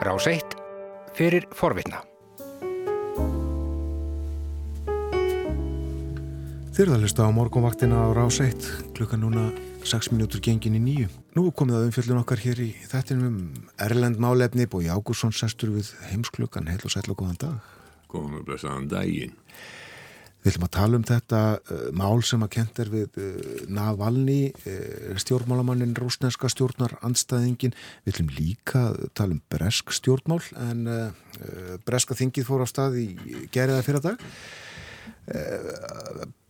Rás 1 fyrir forvitna. Þið eruð að hlusta á morgunvaktina á Rás 1 klukkan núna 6 minútur gengin í nýju. Nú komið að umfjöldun okkar hér í þettinum um Erlend málefni Bói Ágúrsson sestur við heimsklukkan heil og sæl og góðan dag. Góðan og blessaðan daginn. Við ætlum að tala um þetta uh, mál sem að kent er við uh, Navalny, uh, stjórnmálamannin, rúsneska stjórnar, andstæðingin. Við ætlum líka tala um bresk stjórnmál en breska þingið fór á stað í geriða fyrir dag.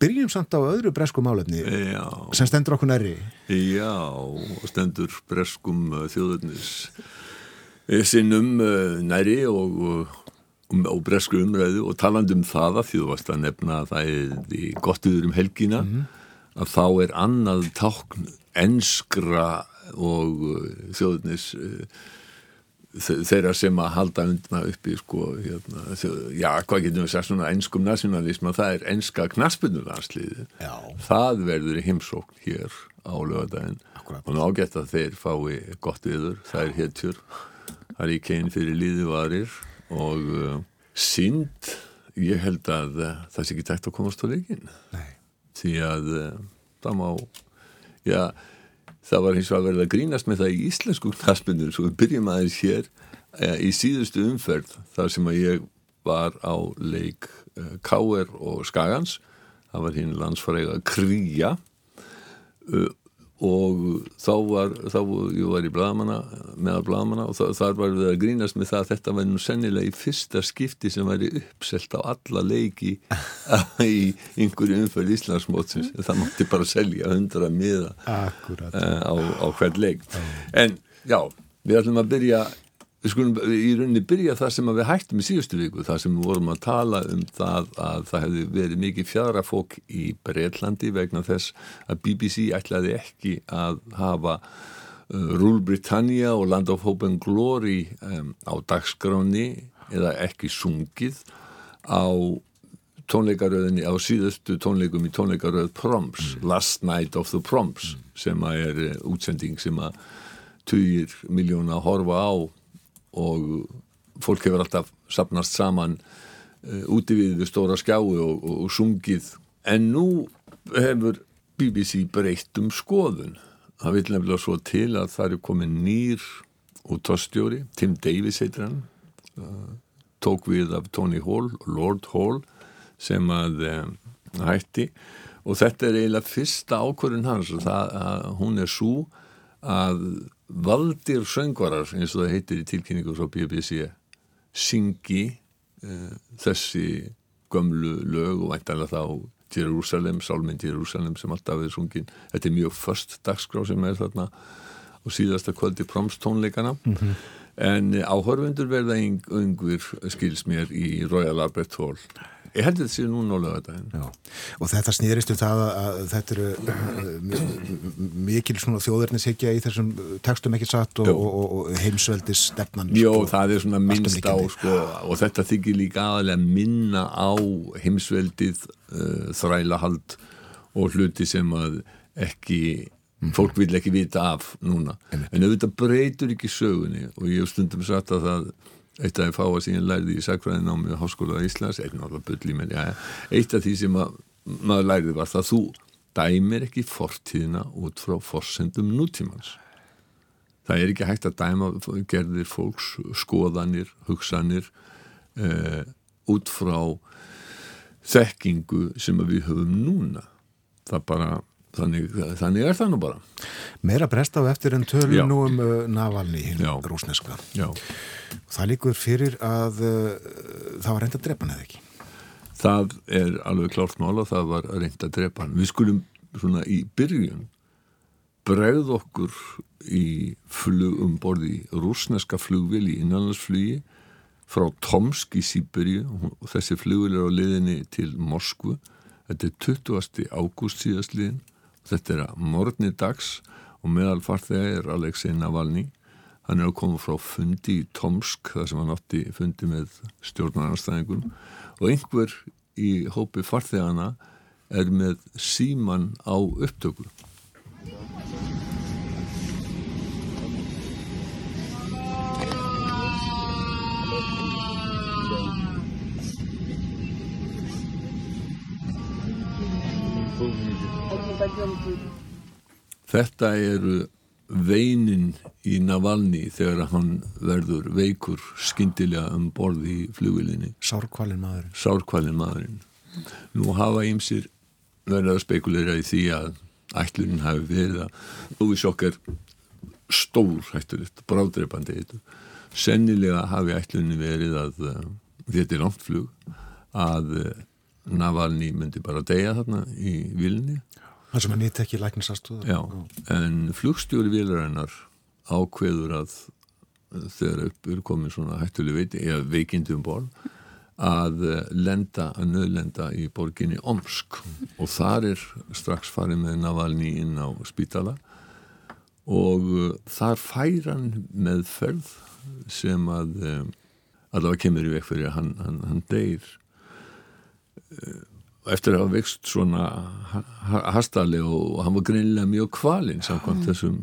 Byrjum samt á öðru bresku málefni Já, sem stendur okkur næri. já, stendur breskum þjóðurnis eh, sinnum næri og, uh, um, bresku umræðu og talandi um það að því þú varst að nefna að það er í gott yfir um helgina að þá er annað tákn enskra og þjóðurnis uh, þe- þeirra sem að halda undna uppi sko, hérna, já, hvað getum við sagt svona enskum nationalism það er enska knaspunulandsliði Já. það verður heimsókn hér á lögadaginn og nágætt að þeir fái gott viður, það er hétjur það er í kein fyrir líðivarir og sínd ég held að uh, það sé ekki tækt að komast á leikin Nei. því að uh, það má já, það var hins vegar verið að grínast með það í íslensku knaspinur svo við byrjum aðeins hér uh, í síðustu umferð þar sem að ég var á leik Káer og Skagans. Það var hinn landsfræga Kría. Uh, og þá var, þá ég var í blaðmanna, meðal blaðmanna og það, þar var við að grínast með það að þetta var nú sennilega í fyrsta skipti sem væri uppselt á alla leiki í einhverju umferð Íslandsmótsins. Það mátti bara selja hundra miða uh, á, á hvern leik. En já, við ætlum að byrja við skulum í rauninni byrja það sem við hættum í síðustu viku, það sem við vorum að tala um það að það hefði verið mikið fjadrafók í Breitlandi vegna þess að BBC ætlaði ekki að hafa uh, Rule Britannia og Land of Hope and Glory um, á dagskráni eða ekki sungið á tónleikaröðinni á síðustu tónleikum í tónleikaröð Proms, Last Night of the Proms sem að er uh, útsending sem að tugir miljóna horfa á og fólk hefur alltaf sapnast saman uh, úti við stóra skjái og, og, og sungið. En nú hefur BBC breytt um skoðun. Það vil nefnilega svo til að það er komin nýr og tóstjóri, Tim Davis heitir hann uh, tók við af Tony Hall, Lord Hall sem að um, hætti. Og þetta er eiginlega fyrsta ákvörðin hans það, að, hún er svo að valdir söngvarar eins og það heitir í tilkynningu frá BBC syngi uh, þessi gömlu lög og væntanlega þá Jerusalem, Sálminn Jerusalem sem alltaf er sungin. Þetta er mjög först dagskrá sem er þarna og síðasta kvöldi promstónleikana en eh, áhörfundur verða yngvir skils mér í Royal Albert Hall ég held þetta sé núna á lögadaginn Já, og þetta snýrist um það að, að þetta eru mi- mikil svona þjóðverðnishyggja í þessum textum ekki satt og, og, og, heimsveldis stefnan Jó, sko, það er svona minnst á sko, og þetta þykir líka aðalega minna á heimsveldið uh, þrælahald og hluti sem að ekki fólk vil ekki vita af núna. En auðvitað breytur ekki sögunni og ég hef stundum sagt að það eitt af því fáa sem ég lærði í sakfræðin á með Háskóla Íslands, einn náttúrulega bulli menn, já, eitt af því sem að, maður lærði var það að þú dæmir ekki fortíðina út frá forsendum nútímans. Það er ekki hægt að dæma gerðir fólks, skoðanir, hugsanir uh, út frá þekkingu sem að við höfum núna. Það bara þannig, þannig er það nú bara. Meira brest á eftir en tölum Já. nú um uh, Navalny, hinn rúsneska Já. Það líkur fyrir að uh, það var reynda að drepa hann eða ekki? Það er alveg klárt mál og það var að reynda að drepa hann við skulum svona í byrjun bregð okkur í flug um borði rúsneska flugvél í innanlandsflugi frá Tomsk í Sýberíu og þessi flugvél er á liðinni til Moskvu. Þetta er 20. ágúst síðastliðin þetta er að morgni dags og meðal farþega er Alexei Navalny. Hann er að koma frá fundi í Tomsk þar sem hann átti fundi með stjórnarnarstæðingum og einhver í hópi farþegana er með síman á upptöku Þetta eru veinin í Navalny þegar hann verður veikur skindilega um borði í flugvilinni. Sárkvalin maðurinn. Sárkvalin maðurinn. Nú hafa ímsir verið að spekulera í því að ætlunin hafi verið að Lúvisjokk er stór hættulegt, brádreipandi eitthvað. Sennilega hafi ætlunin verið að uh, þetta er langt flug að uh, Navalny myndi bara deyja þarna í vilni. Það sem að nýtt ekki læknisastuða. Já, en flugstjóri vilarinnar ákveður að þegar upp er komin svona hættuleg veiti, eða veikindi um borð að lenda, að nöðlenda í borginni Omsk. Og þar er strax farið með Navalny inn á spítala. Og þar fær hann með ferð sem að allavega kemur í vekk fyrir að hann, hann, hann deyr eftir að hafa vext svona hastarlega og hann var greinilega mjög kvalinn samkvæmt þessum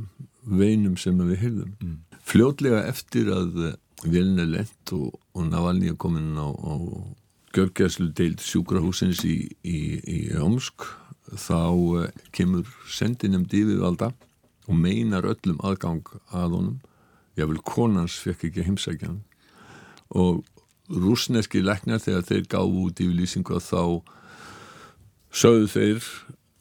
veinum sem við heyrðum. Mm. Fljótlega eftir að velin er lent og, og Navalny er komin á, á Gjörgjæslu deild sjúkrahúsins í, í, í Rómsk þá uh, kemur sendinem divivalda og meinar öllum aðgang að honum. Jável konans fekk ekki heimsækja hann og rúsneski leknar þegar þeir gáðu út í lýsingu að þá sögðu þeir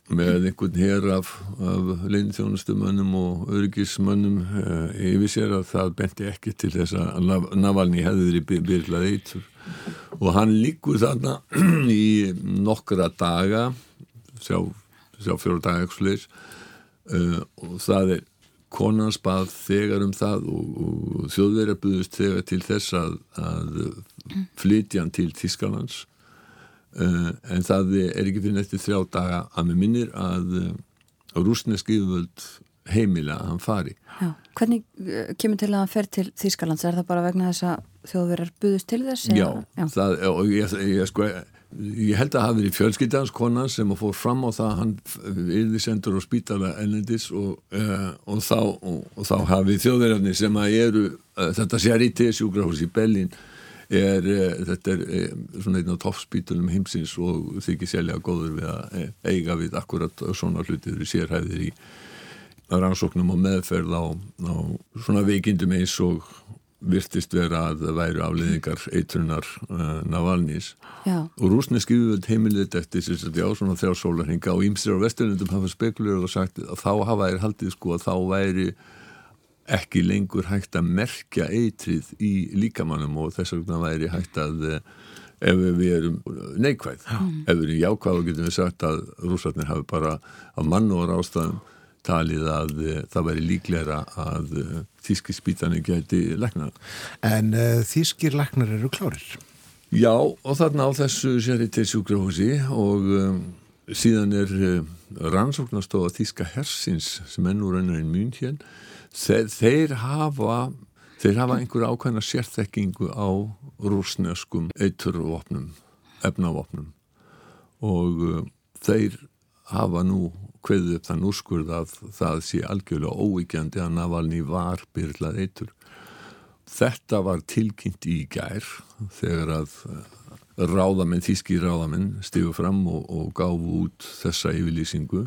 með einhvern hér af, af leinþjónustumönnum og örgismönnum uh, yfir sér að það benti ekki til þess að Navalny hefði verið byrlað eitur. Og hann líkur þarna í nokkra daga sjá, sjá fjóra daga uh, og það er konans bað þegar um það og, og þjóðverðar buðust þegar til þess að, að flytja hann til Tískalands Uh, en það er ekki fyrir nætti þrjá daga að með minnir að uh, rúsneski yfirvöld heimila að hann fari. Já. Hvernig uh, kemur til að hann fer til Þýskalands? Er það bara vegna þess að þjóðverðar buðust til þess? Já, Já. Það, og ég, ég, sko, ég held að það hafi verið fjölskyldans konan sem að fór fram á það að hann yfir sendur á spítala ennendis og, og þá, og, og þá hafi þjóðverðarnir sem að eru þetta sér í T-sjúkrahús í Bellin Er, þetta er svona einn á toppspítulum heimsins og þykir sérlega góður við að eiga við akkurat svona hlutir við sérhæðir í rannsóknum og meðferð á, á svona veikindum eins og virtist vera að það væru afleðingar eitrunar uh, Navalnís Já. og rúsneski viðvöld heimilið eftir þess að já svona þrjá sólarhinga og ímstir á vesturlundum hafa spekulegur og sagt að þá hafa þær haldið sko að þá væri ekki lengur hægt að merkja eitrið í líkamannum og þess vegna væri hægt að eh, ef við erum neikvæð mm. ef við erum jákvæð og getum við sagt að rúsarnir hafi bara af mann og rástaðum talið að uh, það væri líklæra að uh, þíski spítanir geti leknar. En uh, þískir leknar eru klárir? Já og þarna á þessu séri til sjúkrahúsi og um, síðan er rannsóknastofa þíska hersins sem ennur ennur mún hér þeir, þeir hafa þeir hafa einhverja ákveðna sérþekkingu á rúsneskum eiturvopnum, efnavopnum og uh, þeir hafa nú hveðið upp þann úrskurð að það sé algjörlega óíkjandi að Navalny var byrlað eitur. Þetta var tilkynnt í gær þegar að uh, ráðamenn, þíski ráðamenn stifu fram og, og gáfu út þessa yfirlýsingu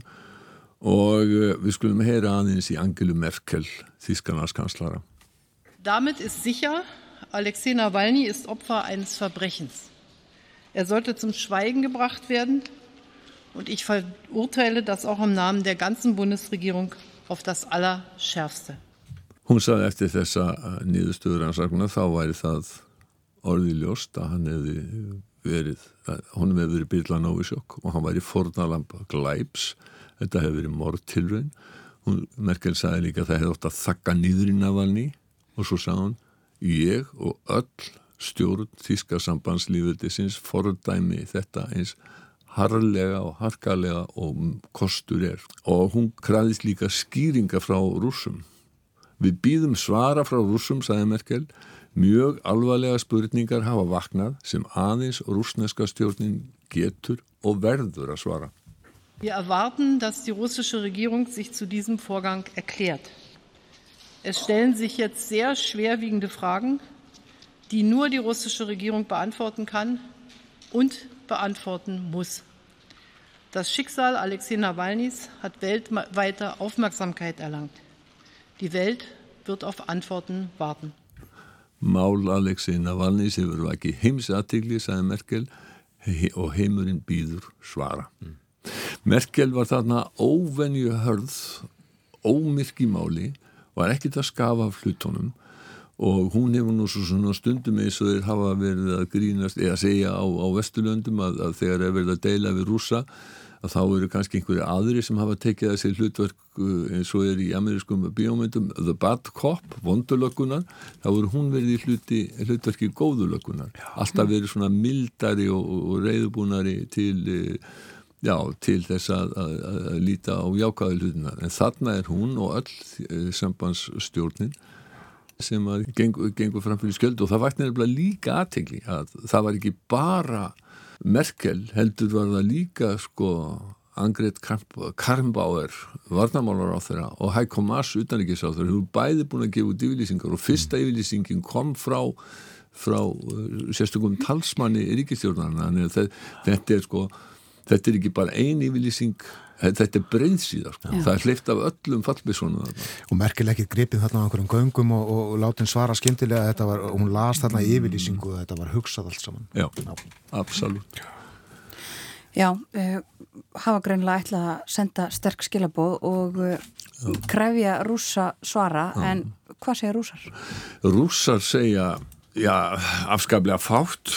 og eh, við skulum heyra aðeins í Angelu Merkel, Þískanarskanslara. Damit ist sicher, Alexei Nawalny ist Opfer eines Verbrechens. Er sollte zum Schweigen gebracht werden und ich verurteile das auch im Namen der ganzen Bundesregierung auf das Allerschärfste. Hún sagði eftir þessa eh, nýðustöður ansakuna þá væri það orðið ljóst að hann hefði verið, hún hefði verið byrla nóvisjokk og hann væri fornalamp glæps þetta hefur verið mortilrun Merkel sagði líka að það hefði ótt að þakka nýður í Navalny og svo sagði hann ég og öll stjórn Þíska sambandslífildisins fordæmi þetta eins harlega og harkalega og kostur er. Og hún kræðist líka skýringa frá rúsum við býðum svara frá rúsum sagði Merkel. Mjög alvarlega spurningar hafa vaknað sem aðeins rúsneska stjórnin getur og verður að svara. Wir erwarten, dass die russische Regierung sich zu diesem Vorgang erklärt. Es stellen sich jetzt sehr schwerwiegende Fragen, die nur die russische Regierung beantworten kann und beantworten muss. Das Schicksal Alexei Nawalnys hat weltweite Aufmerksamkeit erlangt. Die Welt wird auf Antworten warten. Mál Alexei Navalnys hefur vakið heimsatikli, sagði Merkel og heimurinn býður svara. Mm. Merkel var þarna óvenju hörð, ómyrk í máli og er ekkit að skafa af hlutunum og hún hefur nú svona stundum eins og þeir hafa verið að grínast eða segja á, á Vesturlöndum að, að þegar er verið að deila við rúsa að þá eru kannski einhverju aðri sem hafa tekið þessi hlutverk uh, eins og er í amerískum bíómyndum The Bad Cop, vondulökunar þá eru hún verið í hluti, hlutverki góðulökunar, alltaf verið svona mildari og, og reyðbúnari til, uh, já, til þess að, að, að líta á jákaðu hlutunar en þarna er hún og öll uh, sambandsstjórnin sem gengur, gengur fram fyrir skjöld og það vært nefnilega líka aðtegli að það var ekki bara Merkel heldur var það líka sko Angret Karmbauer varnamálar á þeirra og Heiko Maas utanrikis á þeirra, þú er bæði búin að gefa út yfirlýsingar og fyrsta yfirlýsingin kom frá frá uh, sérstökum talsmanni ríkistjórnarna þetta er sko þetta er ekki bara ein yfirlýsing þetta er breyðsíðar, sko. það er hleyft af öllum fallbísónu og merkileg ekki gripið þarna á einhverjum göngum og, og, og látin svara skindilega var, og hún las þarna yfirlýsingu og þetta var hugsað allt saman Já, Já. absolutt Já, uh, hafa greinlega ætlað að senda sterk skilabóð og uh, krefja rúsa svara, Já. en hvað segja rúsar? Rúsar segja Já, afskaplega fátt.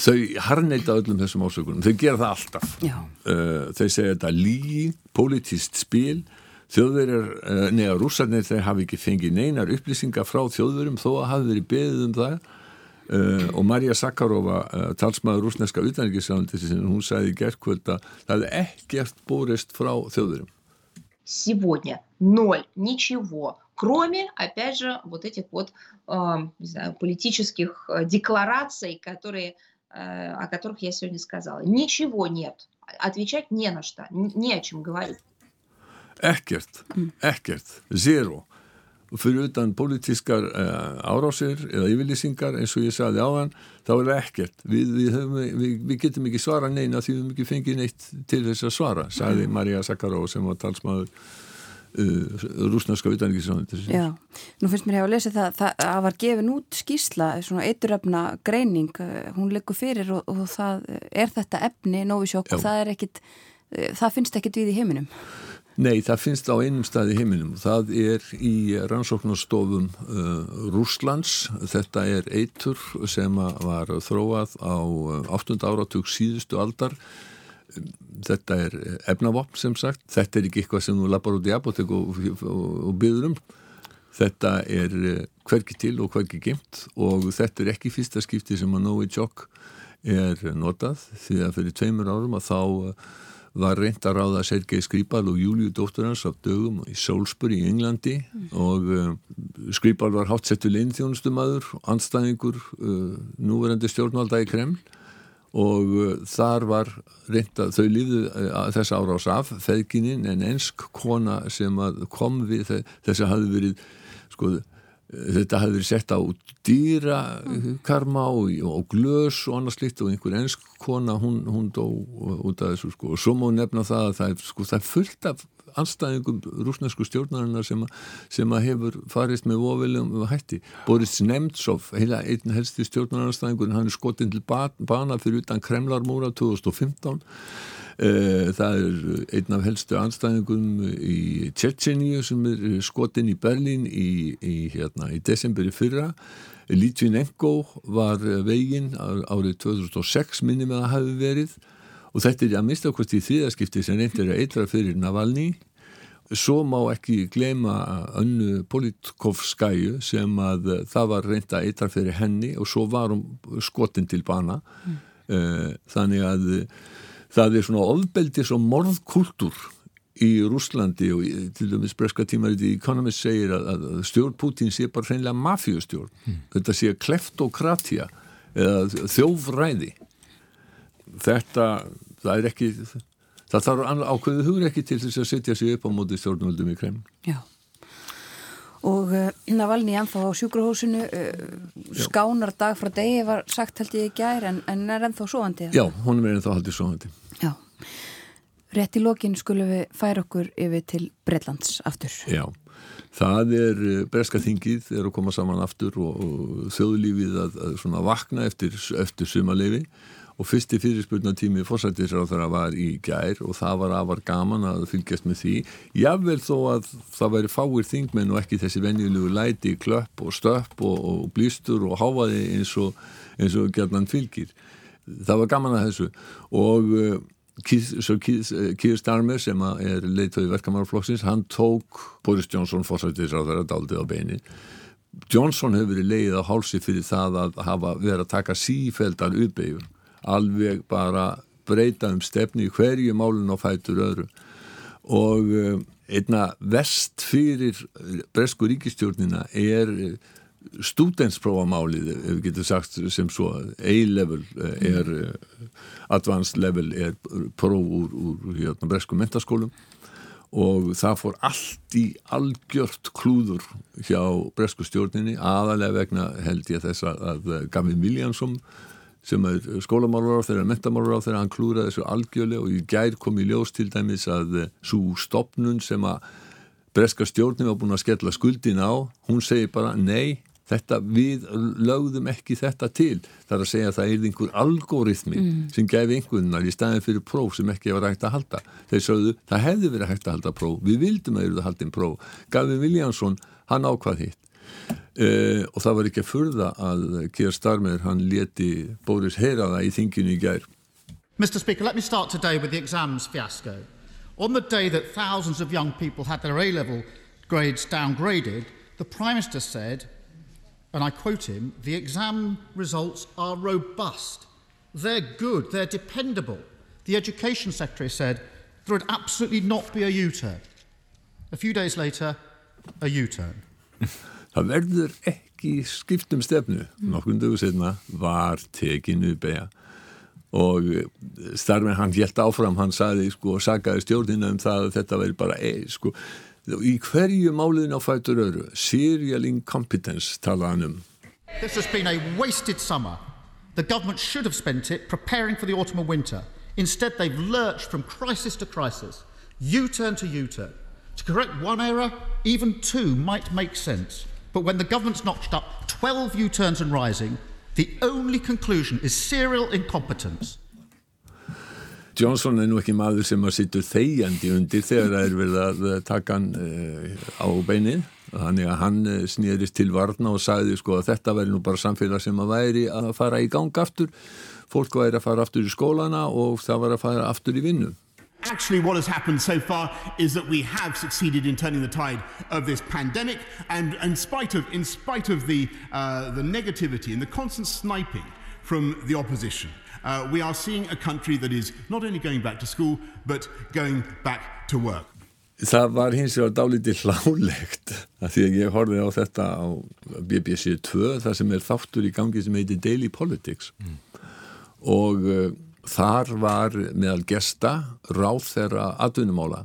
Þau harneita öllum þessum ásökunum. Þau gera það alltaf. Uh, þau segja þetta lígi, politíst spil, þjóðverjar, eh, uh, neða rússarnir þeir hafi ekki fengið neinar upplýsingar frá þjóðverjum þó að hafi verið beðið um það uh, og Marja Sakarova, talsmaður rúsneska utanrikiðsjándi, hún sagði gerðkvöld að það hefði ekkert borist frá þjóðverjum. Sývónja, nól, nýtsjúvó кроме, опять же, вот этих вот, э, не знаю, политических э, деклараций, которые, э, о которых я сегодня сказала. Ничего нет. Отвечать не на что, не о чем говорить. Ekkert, ekkert, zero. Fyrir utan politískar uh, árásir eða yfirlýsingar eins og ég sagði á hann, þá er það ekkert. Við, við, við, við getum ekki svara neina því við hefum ekki fengið neitt til þess að svara, sagði Marja Sakaró sem var talsmaður uh, rúsnarska utanrikiðsráðandi Já, nú finnst mér hefur að lesa það það, var gefin út skísla svona eituröfna greining uh, hún liggur fyrir og, og það er þetta efni Novisjók það er ekkit uh, það finnst ekkit við í heiminum. Nei, það finnst á einum stað í heiminum. Það er í rannsóknarstofum uh, Rúslands þetta er eitur sem var þróað á 8. Uh, áratug síðustu aldar þetta er efnavopn sem sagt þetta er ekki eitthvað sem þú lappar út í apotek og, og, og byður um þetta er eh, hverki til og hverki gimt og þetta er ekki fyrsta skipti sem að Novichok er notað því að fyrir tveimur árum að þá eh, var reynd að ráða Sergei Skripal og Júliu dótturans af dögum í Salisbury í Englandi mm. og uh, Skripal var hátsettu leinþjónustumadur, anstæðingur uh, núverandi stjórnvalda í Kreml og uh, þar var reynda, þau lífðu uh, þess árás af feðgininn en ensk kona sem kom við þess að hafi verið sko, þetta hafi verið sett á dýrakarma og, og glös og annars slikt og einhver ensk kona hún, hún dó út af þessu sko. Og svo má nefna það að það er, sko, það er fullt af anstæðingum rúsnesku stjórnarinnar sem, sem að hefur farist með ofilegum hætti. Boris Nemtsov, heila einn helsti stjórnaranstæðingur, hann er skotinn til bana fyrir utan Kremlarmúra 2015. Eh, það er einn af helstu anstæðingum í Tjetjeníu sem er skotinn í Berlín í, í, hérna, í desemberi fyrra. Litvinenko var veginn árið 2006 minnum að það hafi verið og þetta er að mista okkur til þriðaskipti sem reyndir að eitra fyrir Navalny Svo má ekki gleyma önnu Politkovskæju sem að það var reynda eittar fyrir henni og svo var hún skotin til bana. Mm. Þannig að það er svona ofbeldis og morðkultur í Rúslandi og til dæmis breska tímarið í Economist segir að, að stjórn Putin sé bara hreinlega mafíustjórn. Mm. Þetta sé kleftokratia eða þjófræði. Þetta, það er ekki það þarf ákveðu hugur ekki til þess að setja sig upp á móti stjórnvöldum í Kreml Já. Og uh, Navalni ennþá á sjúkrahúsinu uh, skánar dag frá degi var sagt held ég ekki gær en, en er ennþá svoandi Já, hún er ennþá haldið svoandi Já. Rétt í lokin skulum við færa okkur yfir til Breitlands aftur. Já, það er eh, breska þingið er að koma saman aftur og, og þjóðlífið að, að vakna eftir, eftir sumaleifi og fyrsti fyrirspurnatími fórsættisráð þeirra var í gær og það var afar gaman að fylgjast með því. Jável þó að það væri fáir þingmenn og ekki þessi venjulegu læti klöpp og stöpp og, og blístur og háfaði eins og, og gerðan fylgir. Það var gaman að þessu. Og eh, Keir Starmer sem er leiðtöði verkamannarflokksins, hann tók Boris Johnson fórsættis á þeirra daldið á beini. Johnson hefur verið leið á hálsi fyrir það að hafa verið að taka sífældar uppeyjur, alveg bara breyta um stefni í hverju málun og fætur öðru. Og eh, einna vest fyrir bresku ríkistjórnina er stúdensprófamálið, ef við getum sagt sem svo, A-level eh, er mm. advanced level er próf úr, úr hérna, bresku mentaskólum og það fór allt í algjört klúður hjá bresku stjórninni aðalega vegna held ég þess að Gavin Williamson sem er skólamálur á þeirra, mentamálur á þeirra hann klúraði þessu algjörlega og í gær kom í ljós til dæmis að svo stopnun sem að breska stjórnin var búin að skella skuldin á hún segi bara nei þetta við lögðum ekki þetta til. Þar að segja að það er einhver algoritmi mm. sem gefi einhvernar í staðin fyrir próf sem ekki var hægt að halda. Þeir sögðu það hefði verið hægt að halda próf. Við vildum að það hefði haldið próf. Gavin Williamson, hann ákvað hitt uh, og það var ekki að furða að Keir Starmer, hann leti Boris heyra það í þinginu í gær Mr Speaker, let me start today with the exams fiasco On the day that thousands of young people had their A-level grades downgraded the Prime Minister said and I quote him, the exam results are robust. They're good, they're dependable. The Education Secretary said there would absolutely not be a U-turn. A few days later, a U-turn. Það verður ekki skiptum stefnu. Nokkun dögur setna var tekinu beja og starfinn hann helt áfram, hann saði sko og sagaði stjórnina um það að þetta veri bara ei sko í hverju máliðin á fætur öru serial incompetence talaðan um. This has been a wasted summer. The government should have spent it preparing for the autumn and winter. Instead they've lurched from crisis to crisis U-turn to U-turn. To correct one error, even two might make sense But when the government's notched up 12 U-turns and rising The only conclusion is serial incompetence. Johnson er nú ekki maður sem að sittu þegjandi undir þegar það er verið að taka hann uh, á beinið. Þannig að hann eh, snýðist til varna og sagði sko að þetta væri nú bara samfélag sem að væri að fara í gang aftur. Fólk væri að fara aftur í skólana og það var að fara aftur í vinnu Actually, what has happened so far is that we have succeeded in turning the tide of this pandemic, and in spite of, in spite of the, uh, the negativity and the constant sniping from the opposition, uh, we are seeing a country that is not only going back to school but going back to work. Það var hins vegar dálítið hlálegt að því að ég horfið á þetta á BBC 2 það sem er þáttur í gangi sem heitir Daily Politics mm. og uh, þar var meðal gesta ráð þeirra atvinnumála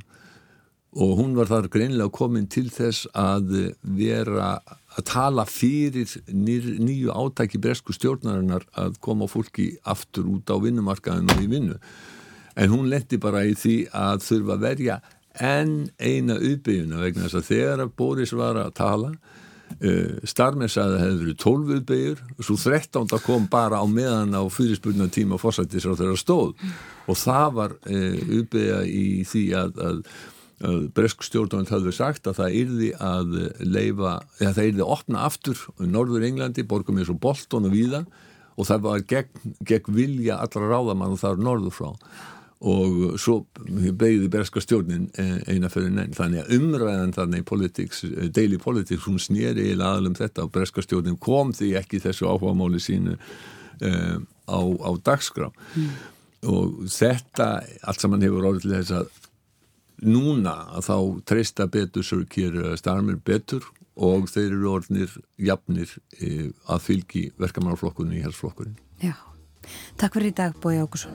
og hún var þar greinlega komin til þess að vera að tala fyrir nýju átæki bresku stjórnarinnar að koma fólki aftur út á vinnumarkaðinu og í vinnu. En hún letti bara í því að þurfa að verja enn eina uppbygguna vegna þess að þegar Boris var að tala uh, Starmer sagði að það hefði verið 12 uppbyggur og svo 13 kom bara á meðan á fyrirspurnar tíma fórsættis á þeirra stóð. Og það var uh, uppbyggja í því að, að Bresk stjórnvöld hafði sagt að það yrði að leifa, eða það yrði að opna aftur Norður Englandi, borgum eins og Bolton og Víða. Og það var gegn, gegn vilja allra ráðamann og það er norður frá og svo beigði breska stjórnin eh, eina fyrir nenn þannig að umræðan þannig í politics, eh, daily politics hún snýri í aðlum þetta og breska stjórnin kom því ekki þessu áhugamáli sínu uh, á, á dagskrá mm. og þetta allt saman hefur orðið til þess að núna að þá treysta betur sörkir starmir betur og þeir eru orðnir jafnir e, að fylgi verkamannarflokkunni í helsflokkurinn. Já, takk fyrir í dag Bói Ákusson.